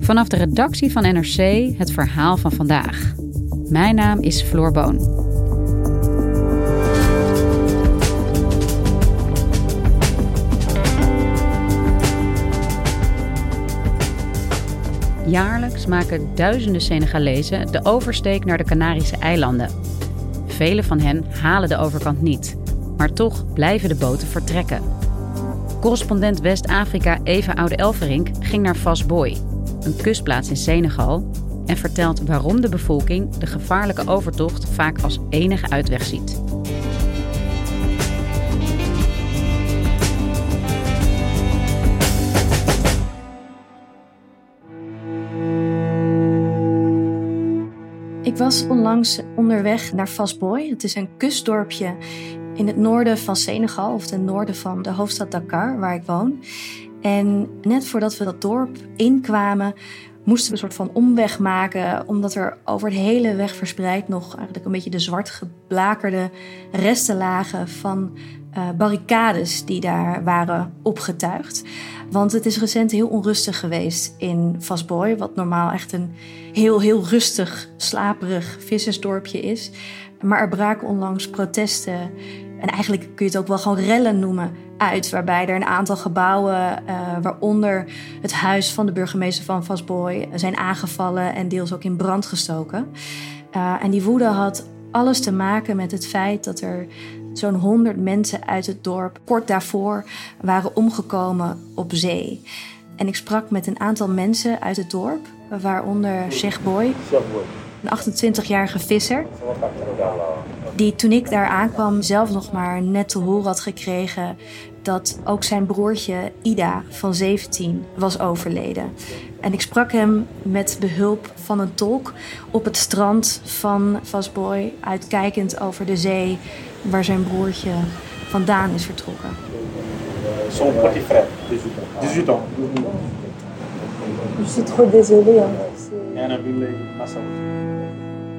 Vanaf de redactie van NRC het verhaal van vandaag. Mijn naam is Floor Boon. Jaarlijks maken duizenden Senegalezen de oversteek naar de Canarische eilanden. Vele van hen halen de overkant niet, maar toch blijven de boten vertrekken. Correspondent West-Afrika Eva Oude-Elverink ging naar Fasboy, een kustplaats in Senegal, en vertelt waarom de bevolking de gevaarlijke overtocht vaak als enige uitweg ziet. Ik was onlangs onderweg naar Fasboy. Het is een kustdorpje in het noorden van Senegal, of ten noorden van de hoofdstad Dakar, waar ik woon. En net voordat we dat dorp inkwamen, moesten we een soort van omweg maken, omdat er over de hele weg verspreid nog eigenlijk een beetje de zwart geblakerde resten lagen van uh, barricades die daar waren opgetuigd. Want het is recent heel onrustig geweest in Vasboy, wat normaal echt een heel, heel rustig, slaperig vissersdorpje is. Maar er braken onlangs protesten, en eigenlijk kun je het ook wel gewoon rellen noemen, uit. Waarbij er een aantal gebouwen, uh, waaronder het huis van de burgemeester van Vasboy, zijn aangevallen en deels ook in brand gestoken. Uh, en die woede had alles te maken met het feit dat er zo'n 100 mensen uit het dorp kort daarvoor waren omgekomen op zee. En ik sprak met een aantal mensen uit het dorp, waaronder Sheikh een 28-jarige visser. Die toen ik daar aankwam zelf nog maar net te horen had gekregen dat ook zijn broertje Ida van 17 was overleden. En ik sprak hem met behulp van een tolk op het strand van Vasboy, uitkijkend over de zee waar zijn broertje vandaan is vertrokken. Son petit frère, 18 ans. Je suis trop désolée.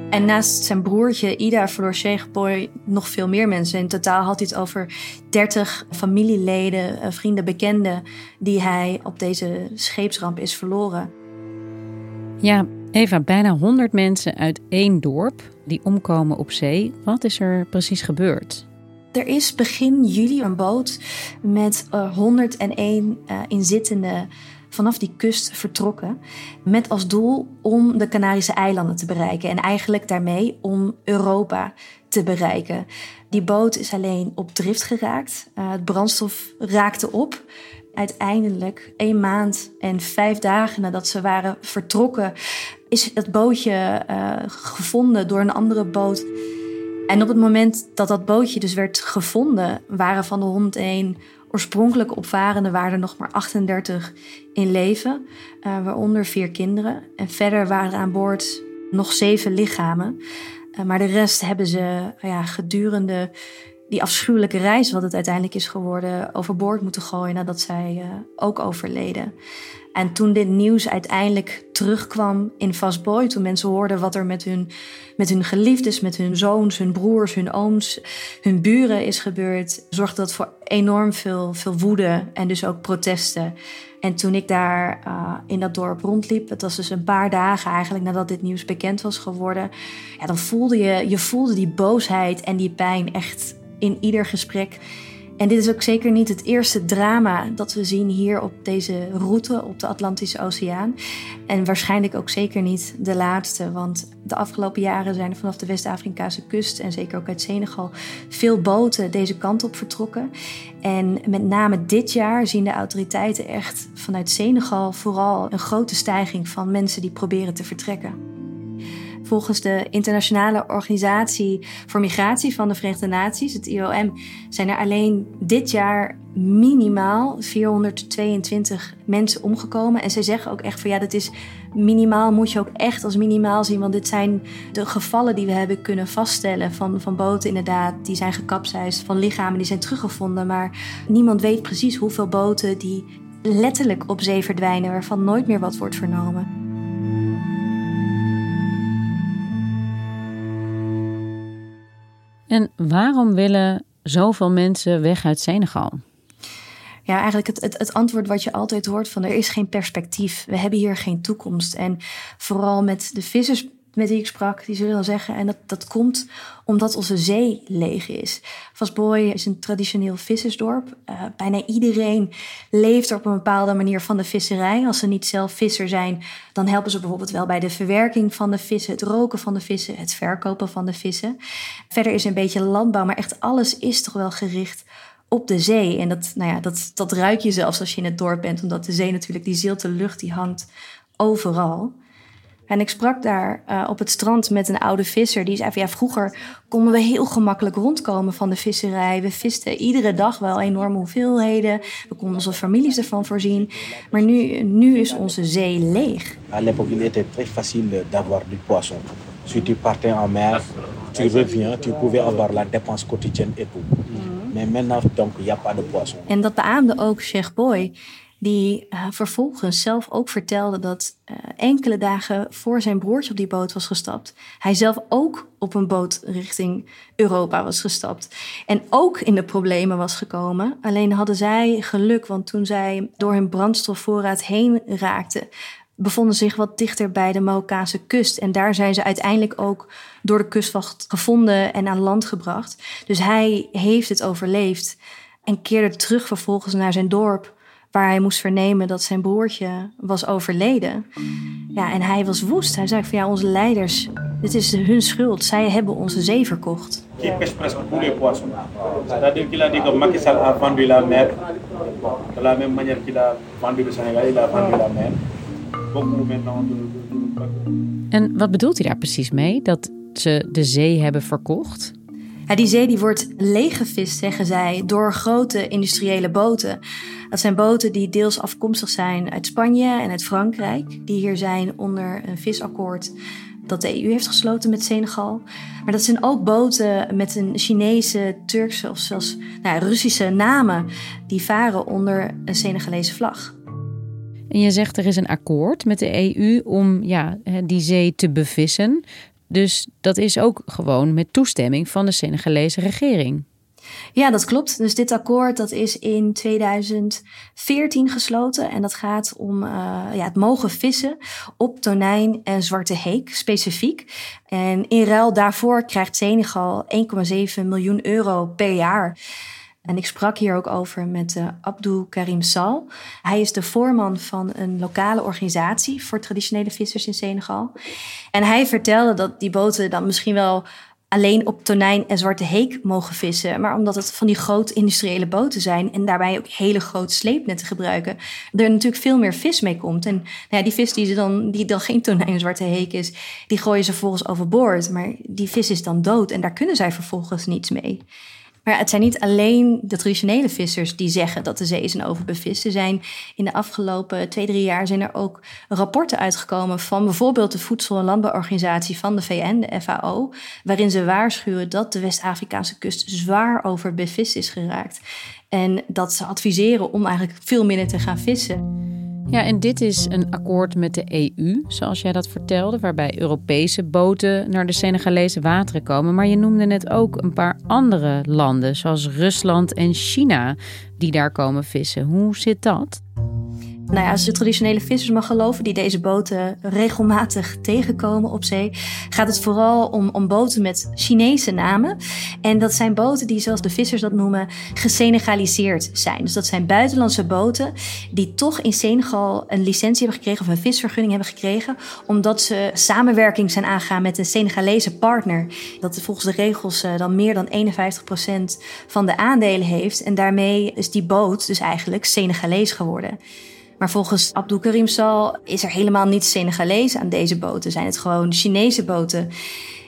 En naast zijn broertje Ida verloor Sheikh Boy nog veel meer mensen. In totaal had hij het over 30 familieleden, eh, vrienden, bekenden die hij op deze scheepsramp is verloren. Ja, Eva, bijna 100 mensen uit één dorp die omkomen op zee. Wat is er precies gebeurd? Er is begin juli een boot met 101 uh, inzittenden vanaf die kust vertrokken. Met als doel om de Canarische eilanden te bereiken. En eigenlijk daarmee om Europa te bereiken. Die boot is alleen op drift geraakt. Uh, het brandstof raakte op. Uiteindelijk, één maand en vijf dagen nadat ze waren vertrokken, is het bootje uh, gevonden door een andere boot. En op het moment dat dat bootje dus werd gevonden, waren van de 101 oorspronkelijk opvarenden waren er nog maar 38 in leven, uh, waaronder vier kinderen. En verder waren er aan boord nog zeven lichamen. Uh, maar de rest hebben ze ja, gedurende die afschuwelijke reis, wat het uiteindelijk is geworden, overboord moeten gooien nadat zij uh, ook overleden. En toen dit nieuws uiteindelijk terugkwam in Fastboy, toen mensen hoorden wat er met hun, met hun geliefdes, met hun zoons, hun broers, hun ooms, hun buren is gebeurd, zorgde dat voor enorm veel, veel woede en dus ook protesten. En toen ik daar uh, in dat dorp rondliep, het was dus een paar dagen eigenlijk nadat dit nieuws bekend was geworden, ja, dan voelde je, je voelde die boosheid en die pijn echt in ieder gesprek En dit is ook zeker niet het eerste drama dat we zien hier op deze route op de Atlantische Oceaan. En waarschijnlijk ook zeker niet de laatste, want de afgelopen jaren zijn er vanaf de West-Afrikaanse kust en zeker ook uit Senegal veel boten deze kant op vertrokken. En met name dit jaar zien de autoriteiten echt vanuit Senegal vooral een grote stijging van mensen die proberen te vertrekken. Volgens de Internationale Organisatie voor Migratie van de Verenigde Naties, het IOM, zijn er alleen dit jaar minimaal 422 mensen omgekomen. En zij zeggen ook echt van ja, dat is minimaal, moet je ook echt als minimaal zien. Want dit zijn de gevallen die we hebben kunnen vaststellen van, van boten inderdaad. Die zijn gekapseist, van lichamen die zijn teruggevonden. Maar niemand weet precies hoeveel boten die letterlijk op zee verdwijnen, waarvan nooit meer wat wordt vernomen. En waarom willen zoveel mensen weg uit Senegal? Ja, eigenlijk het, het, het, antwoord wat je altijd hoort van er is geen perspectief. We hebben hier geen toekomst. En vooral met de vissers met wie ik sprak, die zullen dan zeggen... en dat, dat komt omdat onze zee leeg is. Vasboy is een traditioneel vissersdorp. Uh, bijna iedereen leeft er op een bepaalde manier van de visserij. Als ze niet zelf visser zijn, dan helpen ze bijvoorbeeld wel bij de verwerking van de vissen... het roken van de vissen, het verkopen van de vissen. Verder is een beetje landbouw, maar echt alles is toch wel gericht op de zee. En dat, nou ja, dat, dat ruik je zelfs als je in het dorp bent, omdat de zee natuurlijk, die zilte lucht, die hangt overal. En ik sprak daar uh, op het strand met een oude visser. Die zei van ja, vroeger konden we heel gemakkelijk rondkomen van de visserij. We visten iedere dag wel enorme hoeveelheden. We konden onze families ervan voorzien. Maar nu, nu is onze zee leeg. À l'époque, il était très facile d'avoir du poisson. Si tu partais en mer, tu reviens, tu pouvais avoir la dépense quotidienne et tout. Mhm. Mais maintenant, donc, il n'y a pas de poisson. En dat beaamde ook Sheikh Boy die uh, vervolgens zelf ook vertelde dat uh, enkele dagen voor zijn broertje op die boot was gestapt, hij zelf ook op een boot richting Europa was gestapt en ook in de problemen was gekomen. Alleen hadden zij geluk, want toen zij door hun brandstofvoorraad heen raakten, bevonden zich wat dichter bij de Marokkaanse kust. En daar zijn ze uiteindelijk ook door de kustwacht gevonden en aan land gebracht. Dus hij heeft het overleefd en keerde terug vervolgens naar zijn dorp waar hij moest vernemen dat zijn broertje was overleden. Ja, en hij was woest. Hij zei van ja, onze leiders, dit is hun schuld. Zij hebben onze zee verkocht. En wat bedoelt hij daar precies mee? Dat ze de zee hebben verkocht? Die zee die wordt leeggevist, zeggen zij, door grote industriële boten. Dat zijn boten die deels afkomstig zijn uit Spanje en uit Frankrijk, die hier zijn onder een visakkoord dat de EU heeft gesloten met Senegal. Maar dat zijn ook boten met een Chinese, Turkse of zelfs nou, Russische namen die varen onder een Senegalese vlag. En je zegt er is een akkoord met de EU om ja, die zee te bevissen. Dus dat is ook gewoon met toestemming van de Senegalese regering. Ja, dat klopt. Dus dit akkoord dat is in 2014 gesloten. En dat gaat om uh, ja, het mogen vissen op tonijn en zwarte heek specifiek. En in ruil daarvoor krijgt Senegal 1,7 miljoen euro per jaar. En ik sprak hier ook over met uh, Abdul Karim Sal. Hij is de voorman van een lokale organisatie voor traditionele vissers in Senegal. En hij vertelde dat die boten dan misschien wel alleen op tonijn en zwarte heek mogen vissen. Maar omdat het van die grote industriële boten zijn en daarbij ook hele grote sleepnetten gebruiken, er natuurlijk veel meer vis mee komt. En nou ja, die vis die, ze dan, die dan geen tonijn en zwarte heek is, die gooien ze vervolgens overboord. Maar die vis is dan dood en daar kunnen zij vervolgens niets mee. Maar het zijn niet alleen de traditionele vissers die zeggen dat de zee is overbevist. Er zijn in de afgelopen twee, drie jaar zijn er ook rapporten uitgekomen van bijvoorbeeld de Voedsel- en Landbouworganisatie van de VN, de FAO, waarin ze waarschuwen dat de West-Afrikaanse kust zwaar overbevist is geraakt. En dat ze adviseren om eigenlijk veel minder te gaan vissen. Ja, en dit is een akkoord met de EU, zoals jij dat vertelde, waarbij Europese boten naar de Senegalese wateren komen. Maar je noemde net ook een paar andere landen, zoals Rusland en China, die daar komen vissen. Hoe zit dat? Nou ja, als je traditionele vissers mag geloven, die deze boten regelmatig tegenkomen op zee, gaat het vooral om, om boten met Chinese namen. En dat zijn boten die, zoals de vissers dat noemen, gesenegaliseerd zijn. Dus dat zijn buitenlandse boten die toch in Senegal een licentie hebben gekregen of een visvergunning hebben gekregen, omdat ze samenwerking zijn aangegaan met een Senegalese partner. Dat volgens de regels eh, dan meer dan 51% van de aandelen heeft. En daarmee is die boot dus eigenlijk Senegalees geworden. Maar volgens Abdul Karim Sal is er helemaal niets Senegalees aan deze boten. Zijn het gewoon Chinese boten.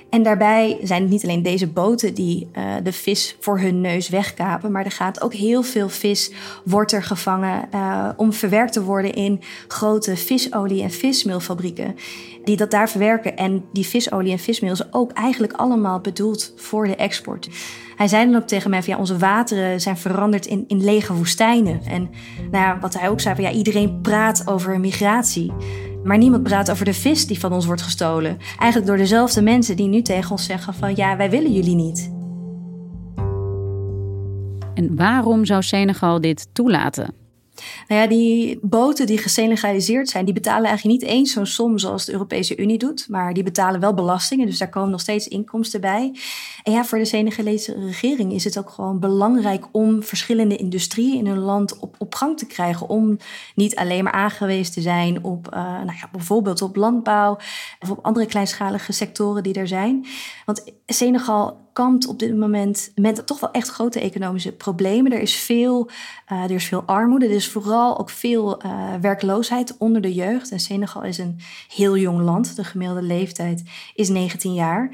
En daarbij zijn het niet alleen deze boten die uh, de vis voor hun neus wegkapen, maar er gaat ook heel veel vis wordt er gevangen uh, om verwerkt te worden in grote visolie- en vismeelfabrieken die dat daar verwerken. En die visolie en vismeel is ook eigenlijk allemaal bedoeld voor de export. Hij zei dan ook tegen mij van ja, onze wateren zijn veranderd in, in lege woestijnen. En nou ja, wat hij ook zei van ja, iedereen praat over migratie. Maar niemand praat over de vis die van ons wordt gestolen. Eigenlijk door dezelfde mensen die nu tegen ons zeggen van ja, wij willen jullie niet. En waarom zou Senegal dit toelaten? Nou ja, die boten die gesenegaliseerd zijn, die betalen eigenlijk niet eens zo'n som zoals de Europese Unie doet. Maar die betalen wel belastingen, dus daar komen nog steeds inkomsten bij. En ja, voor de Senegalese regering is het ook gewoon belangrijk om verschillende industrieën in hun land op, op gang te krijgen. Om niet alleen maar aangewezen te zijn op uh, nou ja, bijvoorbeeld op landbouw of op andere kleinschalige sectoren die er zijn. Want Senegal kampt op dit moment met toch wel echt grote economische problemen. Er is veel, uh, er is veel armoede. Er is vooral ook veel uh, werkloosheid onder de jeugd. En Senegal is een heel jong land. De gemiddelde leeftijd is 19 jaar.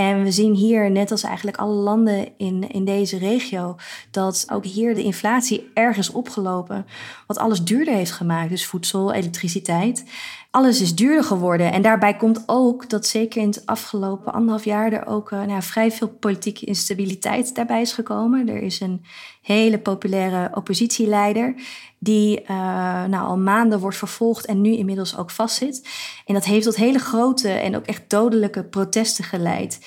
En we zien hier, net als eigenlijk alle landen in, in deze regio, dat ook hier de inflatie erg is opgelopen. Wat alles duurder heeft gemaakt. Dus voedsel, elektriciteit alles is duurder geworden. En daarbij komt ook dat zeker in het afgelopen anderhalf jaar er ook uh, nou, vrij veel politieke instabiliteit daarbij is gekomen. Er is een hele populaire oppositieleider die uh, nou, al maanden wordt vervolgd en nu inmiddels ook vastzit. En dat heeft tot hele grote en ook echt dodelijke protesten geleid.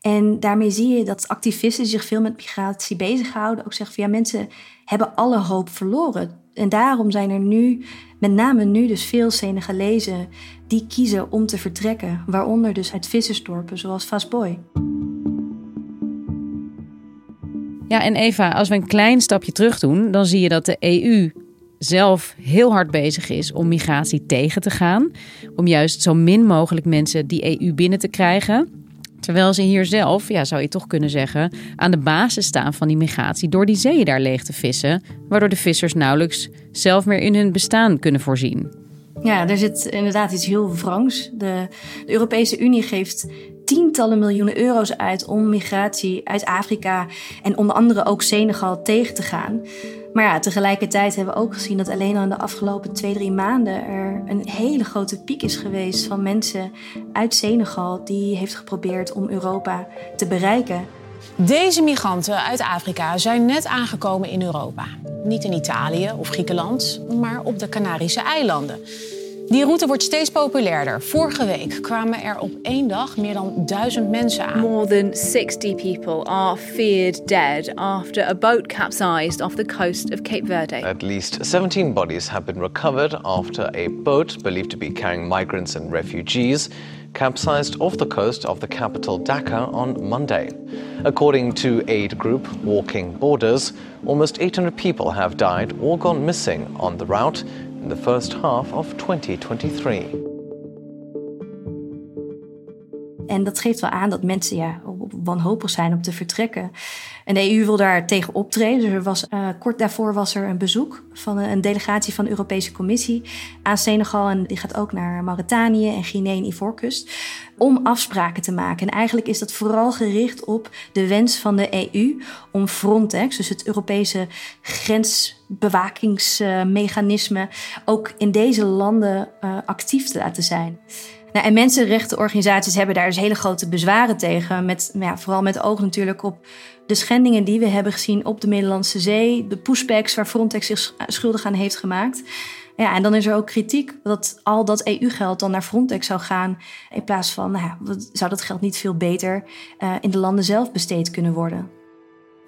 En daarmee zie je dat activisten zich veel met migratie bezighouden ook zeggen van ja, mensen hebben alle hoop verloren. En daarom zijn er nu, met name nu dus veel Senegalezen die kiezen om te vertrekken. Waaronder dus uit vissersdorpen zoals Fastboy. Ja, en Eva, als we een klein stapje terug doen, dan zie je dat de EU zelf heel hard bezig is om migratie tegen te gaan. Om juist zo min mogelijk mensen die EU binnen te krijgen. Terwijl ze hier zelf, ja, zou je toch kunnen zeggen, aan de basis staan van die migratie door die zeeën daar leeg te vissen, waardoor de vissers nauwelijks zelf meer in hun bestaan kunnen voorzien. Ja, er zit inderdaad iets heel wrangs. De, de Europese Unie geeft tientallen miljoenen euro's uit om migratie uit Afrika en onder andere ook Senegal tegen te gaan. Maar ja, tegelijkertijd hebben we ook gezien dat alleen al in de afgelopen twee, drie maanden er een hele grote piek is geweest van mensen uit Senegal die heeft geprobeerd om Europa te bereiken. Deze migranten uit Afrika zijn net aangekomen in Europa. Niet in Italië of Griekenland, maar op de Canarische eilanden. Die route wordt steeds populairder. Vorige week kwamen er op één dag meer dan duizend mensen aan. More than 60 people are feared dead after a boat capsized off the coast of Cape Verde. At least 17 bodies have been recovered after a boat believed to be carrying migrants and refugees capsized off the coast of the capital Dhaka on Monday. According to aid group Walking Borders, almost 800 people have died or gone missing on the route in the first half of 2023. En dat geeft wel aan dat mensen ja, wanhopig zijn om te vertrekken. En de EU wil daar tegen optreden. Dus er was, uh, kort daarvoor was er een bezoek van een, een, delegatie van de Europese Commissie aan Senegal. En die gaat ook naar Mauritanië en Guinea en Ivoorkust. Om afspraken te maken. En eigenlijk is dat vooral gericht op de wens van de EU om Frontex, dus het Europese grensbewakingsmechanisme, ook in deze landen uh, actief te laten zijn. Nou, en mensenrechtenorganisaties hebben daar dus hele grote bezwaren tegen. Met, ja, vooral met oog natuurlijk op de schendingen die we hebben gezien op de Middellandse Zee. De pushbacks waar Frontex zich schuldig aan heeft gemaakt. Ja, en dan is er ook kritiek dat al dat EU-geld dan naar Frontex zou gaan. In plaats van, nou zou dat geld niet veel beter uh, in de landen zelf besteed kunnen worden?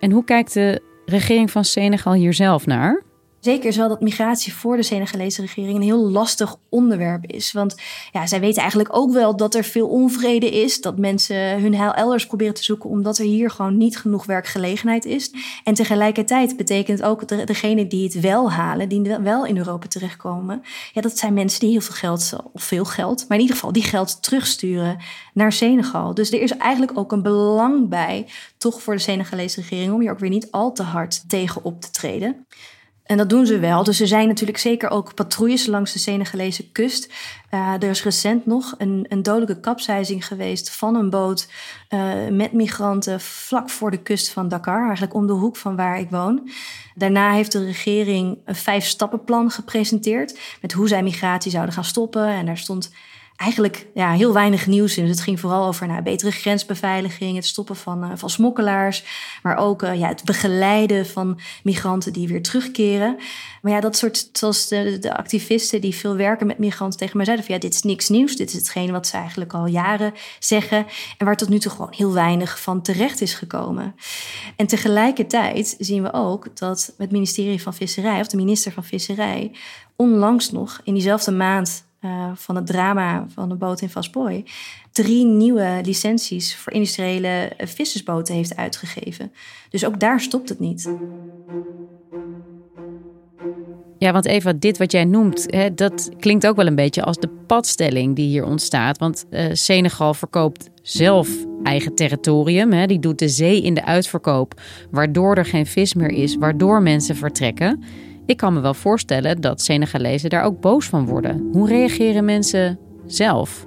En hoe kijkt de regering van Senegal hier zelf naar? Zeker is wel dat migratie voor de Senegalese regering een heel lastig onderwerp is. Want ja, zij weten eigenlijk ook wel dat er veel onvrede is. Dat mensen hun heil elders proberen te zoeken omdat er hier gewoon niet genoeg werkgelegenheid is. En tegelijkertijd betekent ook dat degene die het wel halen, die wel in Europa terechtkomen. Ja, dat zijn mensen die heel veel geld, of veel geld, maar in ieder geval die geld terugsturen naar Senegal. Dus er is eigenlijk ook een belang bij, toch voor de Senegalese regering, om hier ook weer niet al te hard tegen op te treden. En dat doen ze wel. Dus er zijn natuurlijk zeker ook patrouilles langs de Senegalese kust. Uh, er is recent nog een, een dodelijke kapseizing geweest van een boot uh, met migranten vlak voor de kust van Dakar, eigenlijk om de hoek van waar ik woon. Daarna heeft de regering een vijf-stappenplan gepresenteerd met hoe zij migratie zouden gaan stoppen. En daar stond eigenlijk ja, heel weinig nieuws in. Dus het ging vooral over nou, betere grensbeveiliging, het stoppen van, uh, van smokkelaars, maar ook uh, ja, het begeleiden van migranten die weer terugkeren. Maar ja, dat soort, zoals de, de activisten die veel werken met migranten tegen mij zeiden: van ja, dit is niks nieuws. Dit is hetgeen wat ze eigenlijk al jaren zeggen. En waar tot nu toe gewoon heel weinig van terecht is gekomen. En tegelijkertijd zien we ook dat het ministerie van Visserij, of de minister van Visserij, onlangs nog in diezelfde maand uh, van het drama van de boot in Vasboy drie nieuwe licenties voor industriële vissersboten heeft uitgegeven. Dus ook daar stopt het niet. Ja, want Eva, dit wat jij noemt, hè, dat klinkt ook wel een beetje als de padstelling die hier ontstaat. Want uh, Senegal verkoopt zelf eigen territorium. Hè, die doet de zee in de uitverkoop, waardoor er geen vis meer is, waardoor mensen vertrekken. Ik kan me wel voorstellen dat Senegalezen daar ook boos van worden. Hoe reageren mensen zelf?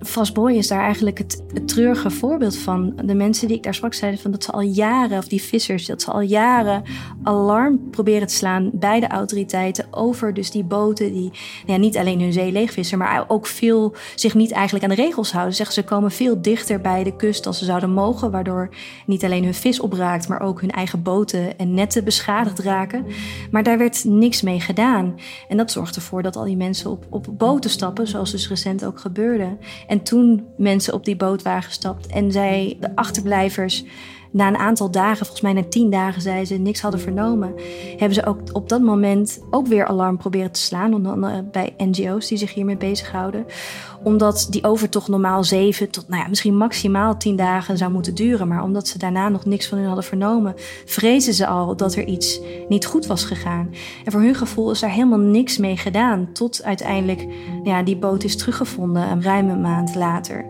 Fastboy is daar eigenlijk het, treurige voorbeeld van. De mensen die ik daar sprak zeiden van dat ze al jaren, of die vissers, dat ze al jaren alarm proberen te slaan bij de autoriteiten over dus die boten die nou ja, niet alleen hun zee leegvissen, maar ook veel zich niet eigenlijk aan de regels houden. Zeggen ze komen veel dichter bij de kust als ze zouden mogen, waardoor niet alleen hun vis opraakt, maar ook hun eigen boten en netten beschadigd raken. Maar daar werd niks mee gedaan. En dat zorgt ervoor dat al die mensen op, op boten stappen, zoals dus recent ook gebeurde. En toen mensen op die boot waren gestapt en zij, de achterblijvers, na een aantal dagen, volgens mij na tien dagen, zei ze niks hadden vernomen, hebben ze ook op dat moment ook weer alarm proberen te slaan. Onder andere bij NGO's die zich hiermee bezighouden. Omdat die overtocht normaal zeven tot nou ja, misschien maximaal tien dagen zou moeten duren. Maar omdat ze daarna nog niks van hun hadden vernomen, vrezen ze al dat er iets niet goed was gegaan. En voor hun gevoel is daar helemaal niks mee gedaan. Tot uiteindelijk ja, die boot is teruggevonden, een ruime maand later.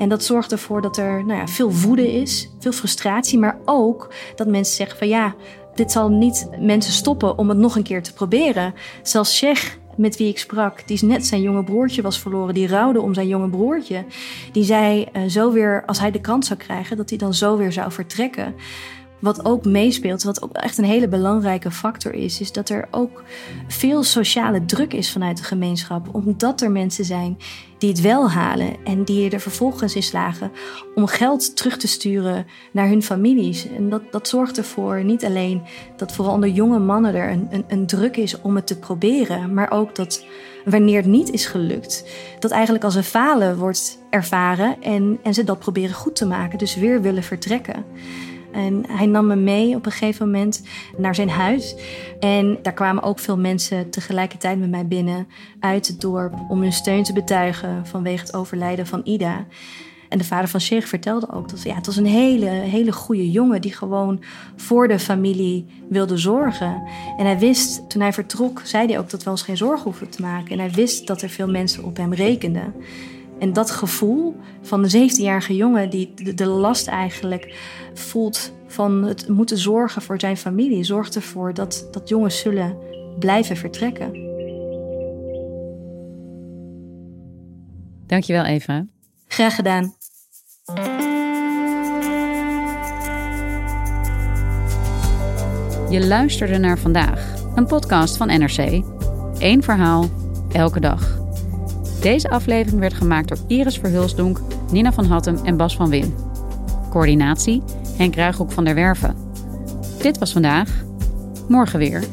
En dat zorgt ervoor dat er nou ja, veel woede is, veel frustratie, maar ook dat mensen zeggen van ja, dit zal niet mensen stoppen om het nog een keer te proberen. Zelfs Sheikh, met wie ik sprak, die net zijn jonge broertje was verloren, die rouwde om zijn jonge broertje, die zei uh, zo weer, als hij de kans zou krijgen, dat hij dan zo weer zou vertrekken. Wat ook meespeelt, wat ook echt een hele belangrijke factor is, is dat er ook veel sociale druk is vanuit de gemeenschap. Omdat er mensen zijn die het wel halen en die er vervolgens in slagen om geld terug te sturen naar hun families. En dat, dat zorgt ervoor niet alleen dat vooral onder jonge mannen er een, een, een druk is om het te proberen, maar ook dat wanneer het niet is gelukt, dat eigenlijk als een falen wordt ervaren en, en ze dat proberen goed te maken, dus weer willen vertrekken. En hij nam me mee op een gegeven moment naar zijn huis. En daar kwamen ook veel mensen tegelijkertijd met mij binnen uit het dorp om hun steun te betuigen vanwege het overlijden van Ida. En de vader van Sheikh vertelde ook dat ja, het was een hele, hele goede jongen die gewoon voor de familie wilde zorgen. En hij wist, toen hij vertrok, zei hij ook dat we ons geen zorgen hoeven te maken. En hij wist dat er veel mensen op hem rekenden. En dat gevoel van de 17-jarige jongen die de, last eigenlijk voelt van het moeten zorgen voor zijn familie, zorgt ervoor dat, dat jongens zullen blijven vertrekken. Dankjewel Eva. Graag gedaan. Je luisterde naar vandaag, een podcast van NRC. Eén verhaal, elke dag. Deze aflevering werd gemaakt door Iris Verhulsdonk, Nina van Hattem en Bas van Win. Coördinatie Henk Ruigrok van der Werven. Dit was vandaag. Morgen weer.